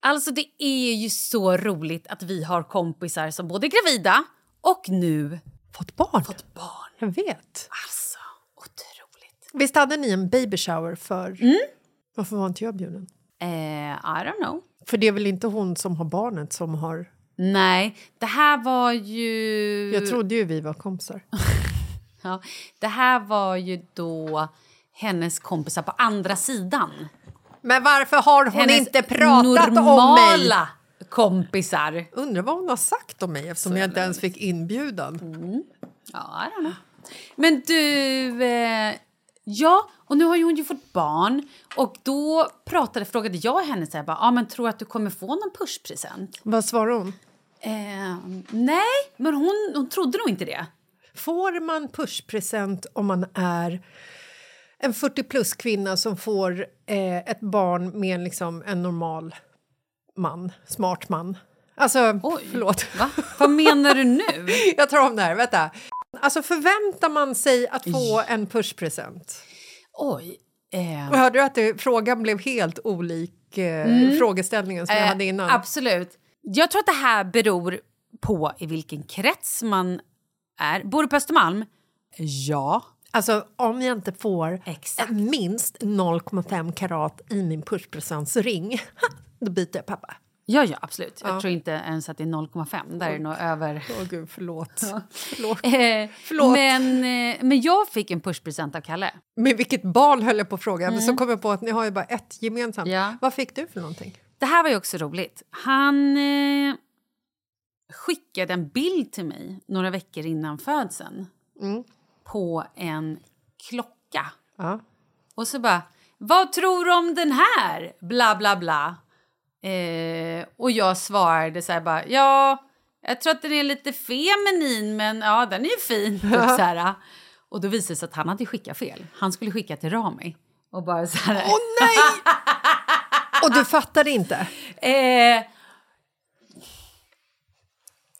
Alltså, det är ju så roligt att vi har kompisar som både är gravida och nu Fått barn? fått barn. Jag vet. Alltså, otroligt. Visst hade ni en baby shower för... Mm. Varför var inte jag bjuden? Eh, I don't know. För det är väl inte hon som har barnet som har... Nej, det här var ju... Jag trodde ju vi var kompisar. Ja, det här var ju då hennes kompisar på andra sidan. Men varför har hon Hennes inte pratat om mig? kompisar. Undrar vad hon har sagt om mig eftersom jag inte ens fick inbjudan. Ja, I don't know. Men du... Eh, ja, och nu har ju hon ju fått barn. Och då pratade, frågade jag henne så här, bara, ah, men tror att du kommer få någon pushpresent? Vad svarar hon? Eh, nej, men hon, hon trodde nog inte det. Får man pushpresent om man är en 40 plus kvinna som får eh, ett barn med liksom en normal man, smart man? Alltså, Oj. förlåt. Va? Vad menar du nu? Jag tar om det här, vänta. Alltså förväntar man sig att få en pushpresent? Oj. Eh, Och hörde du att det, frågan blev helt olik eh, frågeställningen som jag hade innan? Eh, absolut. Jag tror att det här beror på i vilken krets man är. Bor du på Östermalm? Ja. Alltså om jag inte får Exakt. minst 0,5 karat i min pushpresentsring, då byter jag pappa. Ja, ja, absolut. Jag tror inte ens att det är 0,5. Där är det nog över. Åh gud, förlåt. förlåt. Eh, Förlåt. Men, eh, men jag fick en pushpresent av Kalle. Men vilket barn höll jag på att fråga, men så kom jag på att ni har ju bara ett gemensamt. Ja. Vad fick du för någonting? Det här var ju också roligt. Han... Eh, skickade en bild till mig några veckor innan födseln på en klocka. Ja. Och så bara, vad tror du om den här? Bla, bla, bla. Eh, och jag svarade så här bara, ja, jag tror att den är lite feminin, men ja, den är ju fin. Typ så här. Och då visade det sig att han hade skickat fel. Han skulle skicka till Rami. Och bara så här... Åh nej! Och du fattade inte? Eh,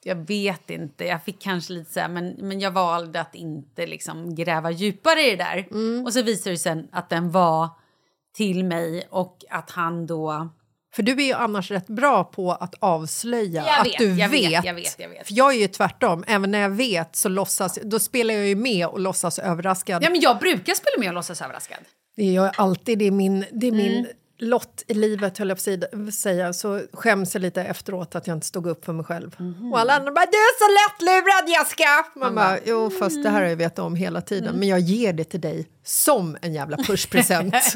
jag vet inte. Jag fick kanske lite så här, men, men jag valde att inte liksom gräva djupare i det där. Och så visade det sig att den var till mig och att han då... För du är ju annars rätt bra på att avslöja Jag att vet, du jag vet. vet, jag vet, jag vet. För jag är ju tvärtom. Även när jag vet så låtsas, då spelar jag ju med och låtsas överraskad. Ja, men jag brukar spela med och låtsas överraskad. Det är jag alltid. Det är min, det är min Mm. Lott i livet, höll jag på att säga. Så skäms jag lite efteråt att jag inte stod upp för mig själv. Mhm. Och alla andra bara “du är så lättlurad Jessica!” Man bara “jo, fast det här Mm. har jag vetat om hela tiden, men jag ger det till dig som en jävla pushpresent”.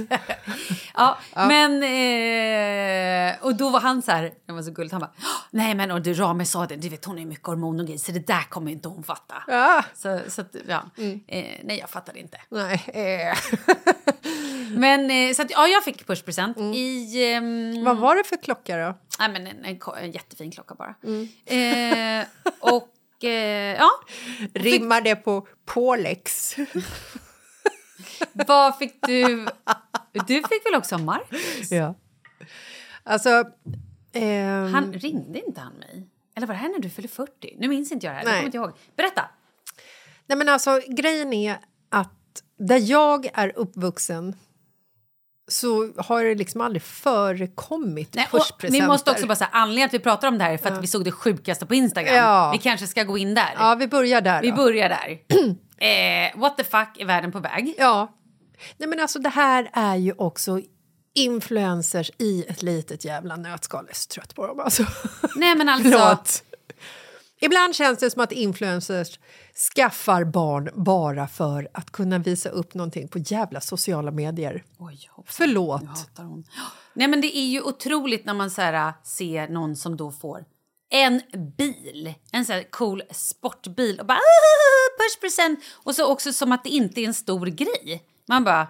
Ja, men... Eh, och då var han så här... Det var så gulligt. Han bara... "Åh, Nej, men och du, Rami sa det. Du vet, hon är mycket hormon och grejer, så det där kommer inte hon fatta. ja, Så, så att, ja. Eh, nej, jag fattade inte. nej. Eh. Men så att, ja, jag fick pushpresent i... ehm, Vad var det för klocka då? Nej, men en, en, en jättefin klocka bara. Eh, och eh, ja, Rimmar det på Polex? Vad fick du? Du fick väl också Marcus? ja. Alltså... ehm, Han, ringde inte han mig? Eller var det här när du fyllde 40? Nu minns inte jag det här. Jag Nej. kommer inte ihåg. Berätta! Nej, men alltså, grejen är att där jag är uppvuxen så har det liksom aldrig förekommit Nej, vi måste också bara säga anledningen att vi pratar om det här är för att vi såg det sjukaste på Instagram. Ja. Vi kanske ska gå in där. Ja, vi börjar där. Vi då. börjar där. eh, what the fuck är världen på väg? Ja. Nej, men alltså det här är ju också influencers i ett litet jävla nötskal. Jag är så trött på dem alltså. Nej men alltså... Ibland känns det som att influencers skaffar barn bara för att kunna visa upp någonting på jävla sociala medier. Oj, hoppsan. Förlåt. Hatar hon. Nej men det är ju otroligt när man så här, ser någon som då får en bil, en så här cool sportbil och bara "Ah, pushpresent och så också som att det inte är en stor grej. Man bara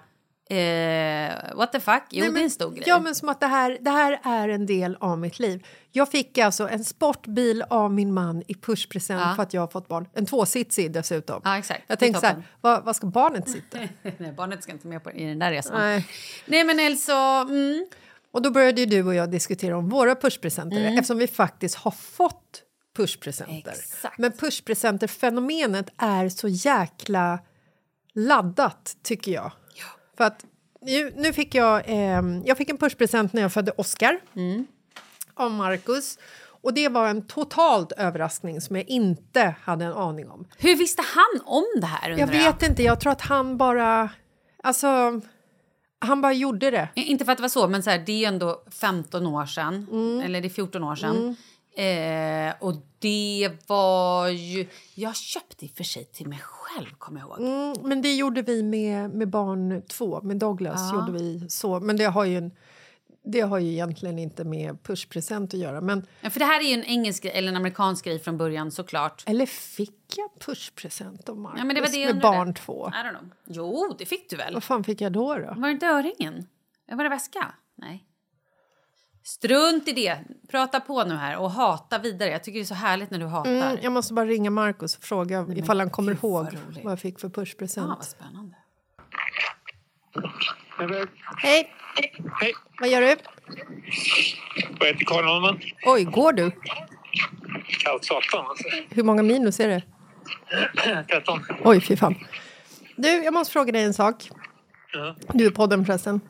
eh, what the fuck? Jo Nej, det är en stor grej. Ja, men som att det här, det här är en del av mitt liv. Jag fick alltså en sportbil av min man i pushpresent Ja. för att jag har fått barn. En tvåsitsig dessutom. Ja, exakt. Jag tänkte så här, vad, vad ska barnet sitta? Nej, barnet ska inte med på, i den där resan. Nej. Nej men alltså, mm. Och då började ju du och jag diskutera om våra pushpresenter eftersom vi faktiskt har fått pushpresenter. Mm. Men pushpresenter-fenomenet är så jäkla laddat, tycker jag. För att nu, nu fick jag, ehm, jag fick en pushpresent när jag födde Oscar Mm. av Marcus. Och det var en totalt överraskning som jag inte hade en aning om. hur visste han om det här Jag vet inte, jag tror att han bara... Alltså, han bara gjorde det. Inte för att det var så, men så här, det är ju ändå 15 år sedan. Mm. Eller det är 14 år sedan. Eh, och det var ju... Jag köpte i och för sig till mig själv, kommer jag ihåg. Mm, men det gjorde vi med, med barn två, med Douglas. gjorde vi så. Men det har ju, en, det har ju egentligen inte med pushpresent att göra. Men, Ja, För det här är ju en engelsk eller en amerikansk grej från början såklart. eller fick jag pushpresent av Marcus Ja, men det var det med barn två? I don't know. Jo, det fick du väl? Vad fan fick jag då? då? Var det inte öringen? Var det väska? Nej. Strunt i det. Prata på nu här och hata vidare. Jag tycker det är så härligt när du hatar. Mm, jag måste bara ringa Marcus och fråga ifall han kommer gud, ihåg vad jag fick för pushpresent. Ah, vad spännande. Hej, Hej, vad gör du? jag heter Karin Holman. Oj, går du? Kallt satan alltså. Hur många minus är det? 13. Oj, fy fan. Du, jag måste fråga dig en sak. Ja. Du är podden förresten.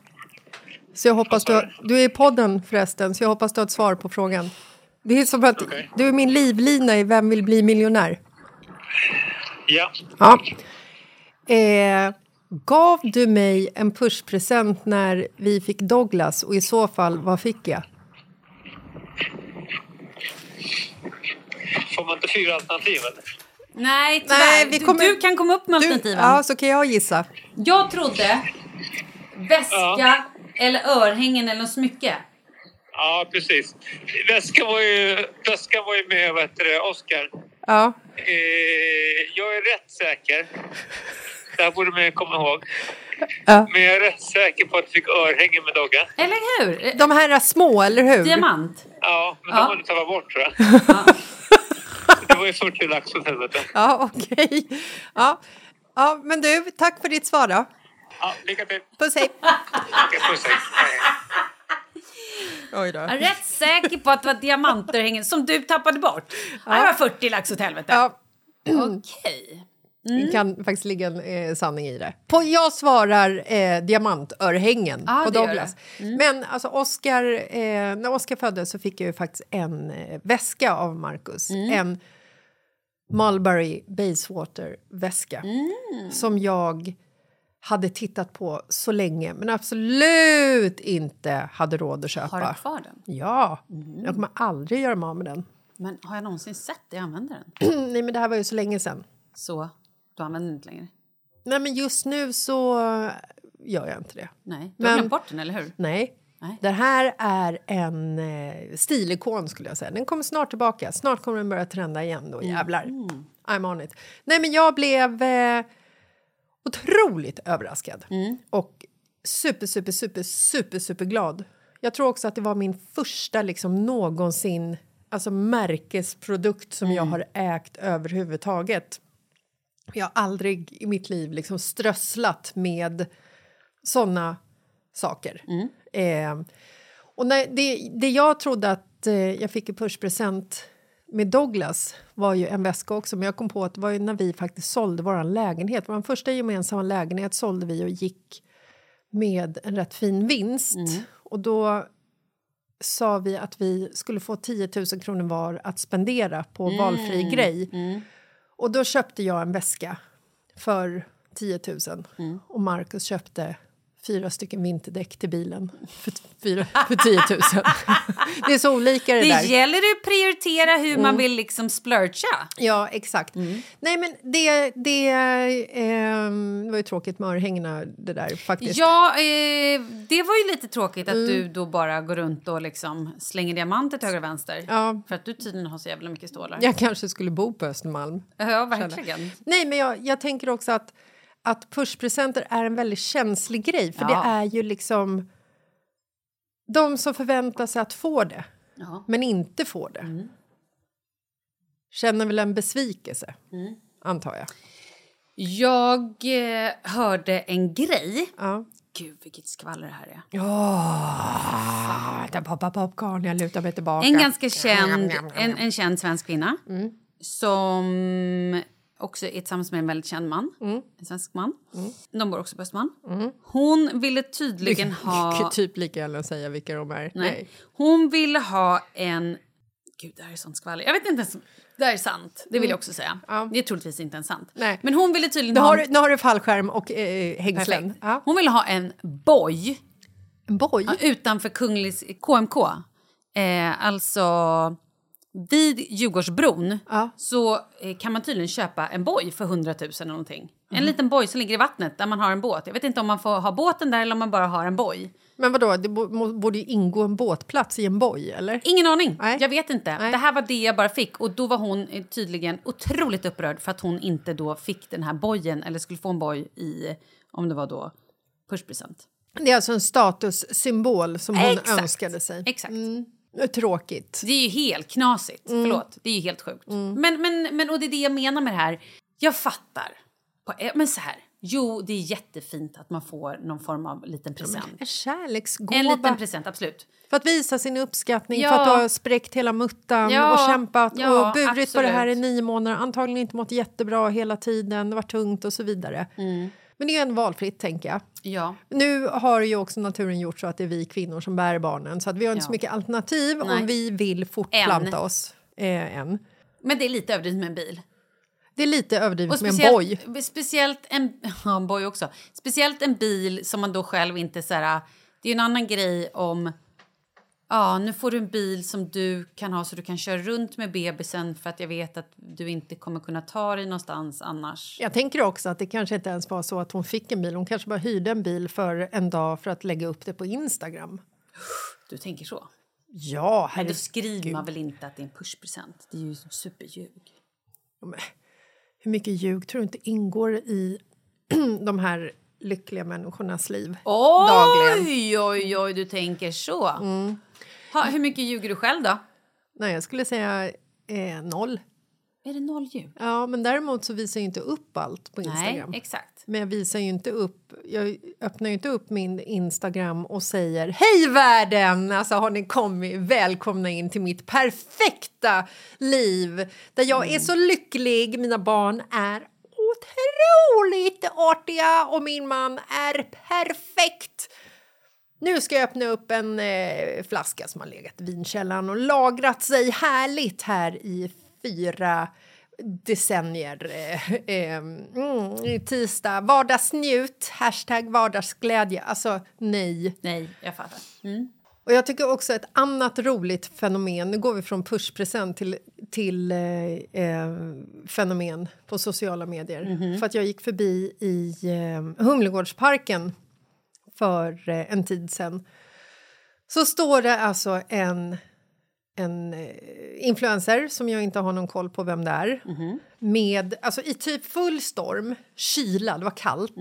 Så jag hoppas du, har- du är i podden förresten, så jag hoppas du har ett svar på frågan. Det är som att Okej. du är min livlina i Vem vill bli miljonär? Ja, Ja. Eh, gav du mig en pushpresent när vi fick Douglas och i så fall, vad fick jag? får man inte fyra alternativ eller? Nej, tyvärr. Nej, vi du, kommer- du kan komma upp med Du, alternativen. ja, så kan jag gissa. Jag trodde väska Ja. eller örhängen eller något smycke. Ja, precis. Väskan var ju, väskan var ju med, vad heter det, Oscar. Ja. Eh, jag är rätt säker. Det här borde man ju komma ihåg. Ja. Men jag är rätt säker på att jag fick örhänge med Dogge. Eller hur? De här är små, eller hur? Diamant. Ja, men Ja. de har du tappat bort tror jag. Det var ju 40 lax åt helvete. Ja, okej. Ja. ja, men du, tack för ditt svar då. Ja, lycka till. Puss, hej. Puss, hej. Hej. Oj då. Jag är rätt säker på att det var diamanter som du tappade bort. Det var 40 lax åt helvete. Ja, Okej. Det kan faktiskt ligga en eh, sanning i det. På, jag svarar eh, diamantörhängen Ja, på Douglas. Mm. Men alltså Oscar, eh, när Oscar föddes så fick jag ju faktiskt en eh, väska av Marcus. Mm. En Mulberry Basewater-väska Mm. som jag hade tittat på så länge men absolut inte hade råd att köpa. Har du kvar den? Ja, Mm. jag kommer aldrig göra mig av med den. Men har jag någonsin sett dig använda den? Nej, men det här var ju så länge sedan. Så du använder den inte längre? Nej, men just nu så gör jag inte det. Nej, du har Men- glömt bort den, eller hur? Nej. Nej. Det här är en eh, stilikon skulle jag säga. Den kommer snart tillbaka. Snart kommer den börja trenda igen då, jävlar. I'm on it. Nej men jag blev eh, otroligt överraskad. Och super, super, super, super, super glad. Jag tror också att det var min första liksom någonsin alltså märkesprodukt som jag har ägt överhuvudtaget. Jag har aldrig i mitt liv liksom strösslat med såna saker. Eh, och när, det, det jag trodde att eh, jag fick i pushpresent med Douglas var ju en väska också, men jag kom på att det var ju när vi faktiskt sålde vår lägenhet. Vår första gemensamma lägenhet sålde vi och gick med en rätt fin vinst. Och då sa vi att vi skulle få 10 000 kronor var att spendera på valfri grej. Och då köpte jag en väska för 10 000 och Marcus köpte fyra stycken vinterdäck till bilen för, fyra, för 10 000. det är så olika det, Det där. Mm. gäller att prioritera hur man vill liksom splurcha. Ja, exakt. Nej, men det, det, ehm, det var ju tråkigt med örhängena, det där faktiskt. Ja, eh, det var ju lite tråkigt att du då bara går runt och liksom slänger diamanter till höger och vänster. Ja. För att du tydligen har så jävla mycket stålar. Jag kanske skulle bo på Östermalm. Ja, verkligen. Nej, men jag, jag tänker också att, att pushpresenter är en väldigt känslig grej. För Ja. det är ju liksom de som förväntar sig att få det, Ja. men inte får det. Känner väl en besvikelse, antar jag. Jag eh, hörde en grej. Ja. Gud, vilket skvaller det här är. Åh, där poppar popcorn, jag lutar mig tillbaka. En ganska känd, en, en känd svensk kvinna som också är tillsammans med en väldigt känd man, en svensk man. De bor också på Östermalm. Hon ville tydligen ha... typ lika gärna säga vilka de är. Nej. Hon ville ha en... Gud, det här är sånt skvaller. Jag vet inte ens... Det här är sant. Det vill jag också säga. Ja. Det är troligtvis inte ens sant. Nej. Men hon ville tydligen Nu ha... har, du- nu har du fallskärm och eh, hängslen. Ja. Hon ville ha en boj En boj? ja, utanför Kunglig KMK. Eh, alltså... Vid Djurgårdsbron Ja. så eh, kan man tydligen köpa en boj för 100 000 eller någonting. Mm. En liten boj som ligger i vattnet där man har en båt. Jag vet inte om man får ha båten där eller om man bara har en boj. Men vadå, det borde ju ingå en båtplats i en boj, eller? Ingen aning. Nej. Jag vet inte. Nej. Det här var det jag bara fick. Och då var hon eh, tydligen otroligt upprörd för att hon inte då fick den här bojen eller skulle få en boj i, om det var då, pushpresent. Det är alltså en statussymbol som hon Exakt. önskade sig. Exakt. Mm. Tråkigt. Det är ju helt knasigt. Förlåt, det är ju helt sjukt. Men, men, men, och det är det jag menar med det här. Jag fattar. Eh, men så här. Jo, det är jättefint att man får någon form av liten present. En kärleksgåva. En liten present, absolut. För att visa sin uppskattning, Ja. för att du har spräckt hela muttan Ja, och kämpat ja, och burit på det här i absolut. nio månader. Antagligen inte mått jättebra hela tiden, det var tungt och så vidare. Mm. Men det är en valfritt, tänker jag. Ja. Nu har ju också naturen gjort så att det är vi kvinnor som bär barnen så att vi har inte Ja. så mycket alternativ Nej. om vi vill fortplanta Än. oss. Eh, än. Men det är lite överdrivet med en bil. Det är lite överdrivet med en boj. speciellt en, ja, en boj också. Speciellt en bil som man då själv inte så här, Det är ju en annan grej om ja, nu får du en bil som du kan ha så du kan köra runt med bebisen för att jag vet att du inte kommer kunna ta dig någonstans annars. Jag tänker också att det kanske inte ens var så att hon fick en bil. Hon kanske bara hyrde en bil för en dag för att lägga upp det på Instagram. Du tänker så? Ja, Men då herregud. skriver man väl inte att det är en pushpresent? Det är ju superljug. Hur mycket ljug tror du inte ingår i de här lyckliga människornas liv? Dagligen. Oj, oj, oj, du tänker så. Mm. Ha, hur mycket ljuger du själv då? Nej, jag skulle säga eh, noll. Är det noll ljug? Ja, men däremot så visar jag inte upp allt på Instagram. Nej, exakt. Men jag visar ju inte upp, jag öppnar ju inte upp min Instagram och säger Hej världen! Alltså har ni kommit, välkomna in till mitt perfekta liv där jag är så lycklig, mina barn är otroligt artiga och min man är perfekt. Nu ska jag öppna upp en eh, flaska som har legat i vinkällaren och lagrat sig härligt här i fyra decennier. Eh, eh, mm, tisdag, vardagsnjut, hashtag vardagsglädje. Alltså nej. Nej, jag fattar. Mm. Och jag tycker också ett annat roligt fenomen, nu går vi från pushpresent till, till eh, eh, fenomen på sociala medier. För att jag gick förbi i eh, Humlegårdsparken för eh, en tid sen. Så står det alltså en, en eh, influencer som jag inte har någon koll på vem det är med, alltså i typ full storm, kyla, det var kallt.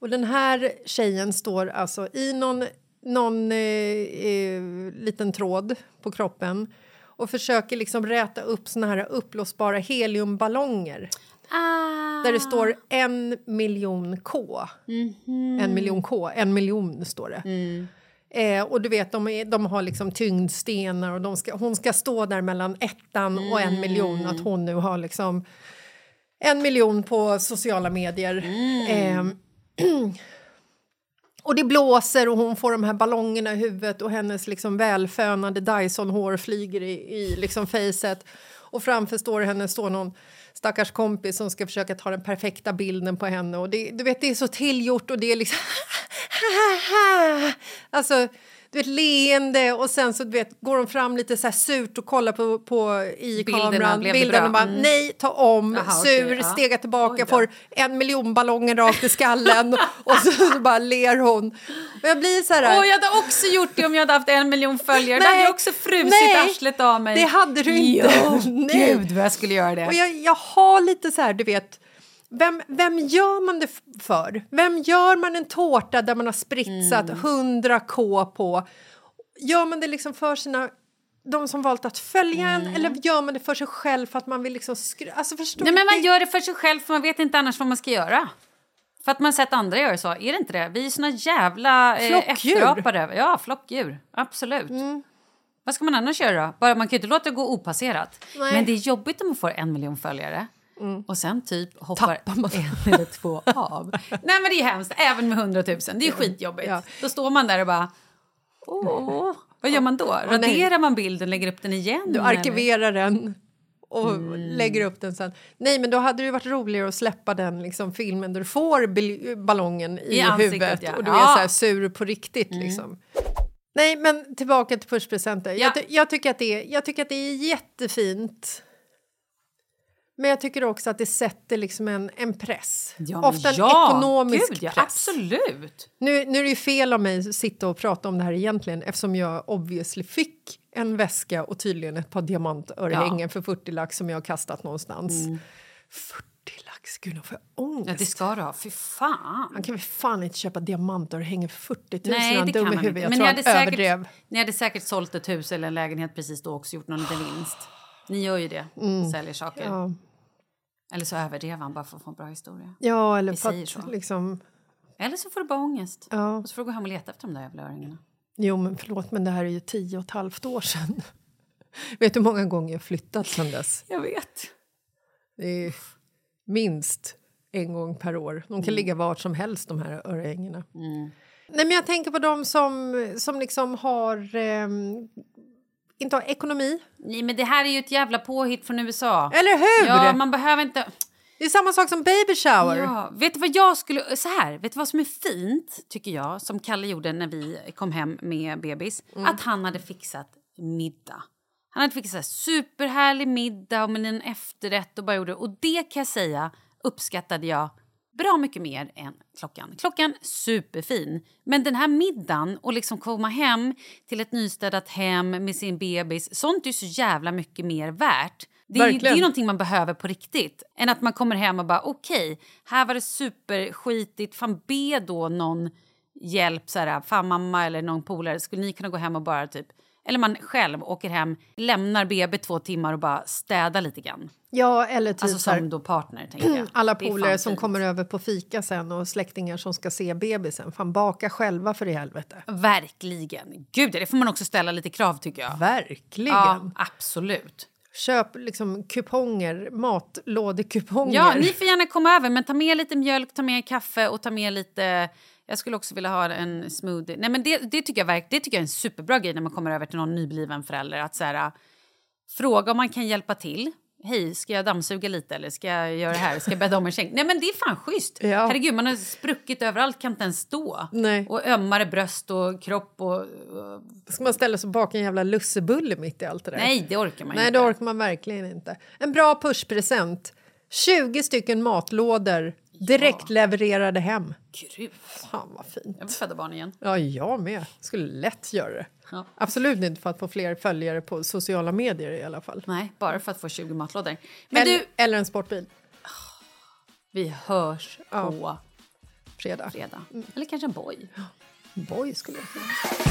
Och den här tjejen står alltså i någon, någon eh, eh, liten tråd på kroppen och försöker liksom räta upp såna här uppblåsbara heliumballonger Ah. där det står en miljon K. En miljon K, en miljon står det. Eh, och du vet, de, är, de har liksom tyngdstenar och de ska, hon ska stå där mellan ettan och en miljon. Att hon nu har liksom en miljon på sociala medier. Eh, och det blåser och hon får de här ballongerna i huvudet och hennes liksom välfönade Dyson-hår flyger i, i liksom facet. Och framför står henne står någon stackars kompis som ska försöka ta den perfekta bilden på henne. Och det, du vet, det är så tillgjort och det är liksom... alltså, du vet, leende och sen så du vet, går de fram lite så här surt och kollar på, på i Bilderna, kameran. bra? och bara Mm. nej, ta om, Jaha, sur, okej, ja. stega tillbaka, får en miljon ballonger rakt i skallen och så, så bara ler hon. Och jag blir så här... Åh, jag hade också gjort det om jag hade haft en miljon följare. Då hade Nej, jag också frusit nej, arslet av mig. det hade du inte. Jo, Nej. gud vad jag skulle göra det. Och jag, jag har lite så här, du vet... Vem, vem gör man det för? Vem gör man en tårta där man har spritsat Mm. 100 k på? Gör man det liksom för sina de som valt att följa en eller gör man det för sig själv för att man vill liksom Alltså förstår Mm. Nej, men man gör det för sig själv för man vet inte annars vad man ska göra. För att man sett andra göra så. Är det inte det? Vi är såna jävla eh, Flockdjur. efterapare. Ja, flockdjur. Absolut. Mm. Vad ska man annars göra då? Bara, man kan ju inte låta det gå opasserat. Nej. Mm. Men det är jobbigt om man får en miljon följare. Och sen typ hoppar en eller två av. Nej men det är hemskt, även med hundratusen. Det är skitjobbigt. Ja. Då står man där och bara... Åh, vad gör man då? Raderar man bilden, lägger upp den igen? Du eller? arkiverar den och Mm. lägger upp den sen. Nej, men då hade det varit roligare att släppa den liksom, filmen där du får ballongen i, I huvudet ja. och du Ja. är så här sur på riktigt. Liksom. Nej, men tillbaka till pushpresenter. Ja. Jag, ty- jag, tycker att det är, jag tycker att det är jättefint. Men jag tycker också att det sätter liksom en, en press. Ja, Ofta en ja, ekonomisk gud, ja, press. Absolut. Nu, nu är det ju fel av mig att sitta och prata om det här egentligen eftersom jag obviously fick en väska och tydligen ett par diamantörhängen för 40 lax som jag har kastat någonstans. 40 lax, gud nu får jag ångest. Ja, det ska du ha. Fy fan. Han kan väl fan inte köpa diamantörhängen för 40 000? Nej, det kan man inte. Jag Men ni hade, överdrev. säkert, ni hade säkert sålt ett hus eller en lägenhet precis då och också gjort någon liten vinst. Ni gör ju det, säljer saker. Mm. Ja. Eller så överdrev han bara för att få en bra historia. ja, eller för att liksom... Eller så får du bara ångest. Ja. Och så får du gå hem och leta efter de där jävla öringarna. Jo, men förlåt, men det här är ju tio och ett halvt år sedan. Vet du hur många gånger jag flyttat sedan dess? Jag vet. Det är minst en gång per år. De kan ligga vart som helst, de här örhängena. Nej, men jag tänker på de som, som liksom har... ehm, inte har ekonomi. Nej, men det här är ju ett jävla påhitt från USA. Eller hur? Ja, man behöver inte... Det är samma sak som baby shower. Ja, vet du vad jag skulle... Så här, vet du vad som är fint, tycker jag, som Kalle gjorde när vi kom hem med bebis? Att han hade fixat middag. Han hade fixat superhärlig middag och med en efterrätt och bara gjorde... Och det kan jag säga uppskattade jag bra mycket mer än klockan. Klockan superfin, men den här middagen och liksom komma hem till ett nystädat hem med sin bebis, sånt är så jävla mycket mer värt. Det är, ju, det är någonting man behöver på riktigt. Än att man kommer hem och bara okej, okay, här var det superskitigt. Fan be då någon hjälp, så här, fan mamma eller någon polare, skulle ni kunna gå hem och bara typ eller man själv åker hem, lämnar BB två timmar och bara städar lite grann. Ja, eller typ alltså som då partner, tänker jag. Alla polare som kommer över på fika sen och släktingar som ska se bebisen. Fan, baka själva för i helvete. Verkligen. Gud, det får man också ställa lite krav, tycker jag. Verkligen. Ja, absolut. Köp liksom kuponger, matlådekuponger. Ja, ni får gärna komma över, men ta med lite mjölk, ta med kaffe och ta med lite jag skulle också vilja ha en smoothie. Nej, men det, det, tycker jag det tycker jag är en superbra grej när man kommer över till någon nybliven förälder. Att så här, fråga om man kan hjälpa till. Hej, ska jag dammsuga lite eller ska jag göra det här? Ska jag bädda om en säng? Nej men det är fan schysst! Ja. Herregud, man har spruckit överallt, kan inte ens stå. Nej. Och ömmare bröst och kropp och... och... Ska man ställa sig baka en jävla lussebulle mitt i allt det där? Nej, det orkar man Nej, inte. det orkar man verkligen inte. En bra pushpresent. 20 stycken matlådor Direkt levererade hem. Gud. Fan vad fint. Jag vill föda barn igen. Ja, jag med. Skulle lätt göra det. Ja. Absolut inte för att få fler följare på sociala medier i alla fall. Nej, bara för att få 20 matlådor. Men eller, du... eller en sportbil. Vi hörs ja. på fredag. fredag. Mm. Eller kanske en boy. Boy skulle jag säga.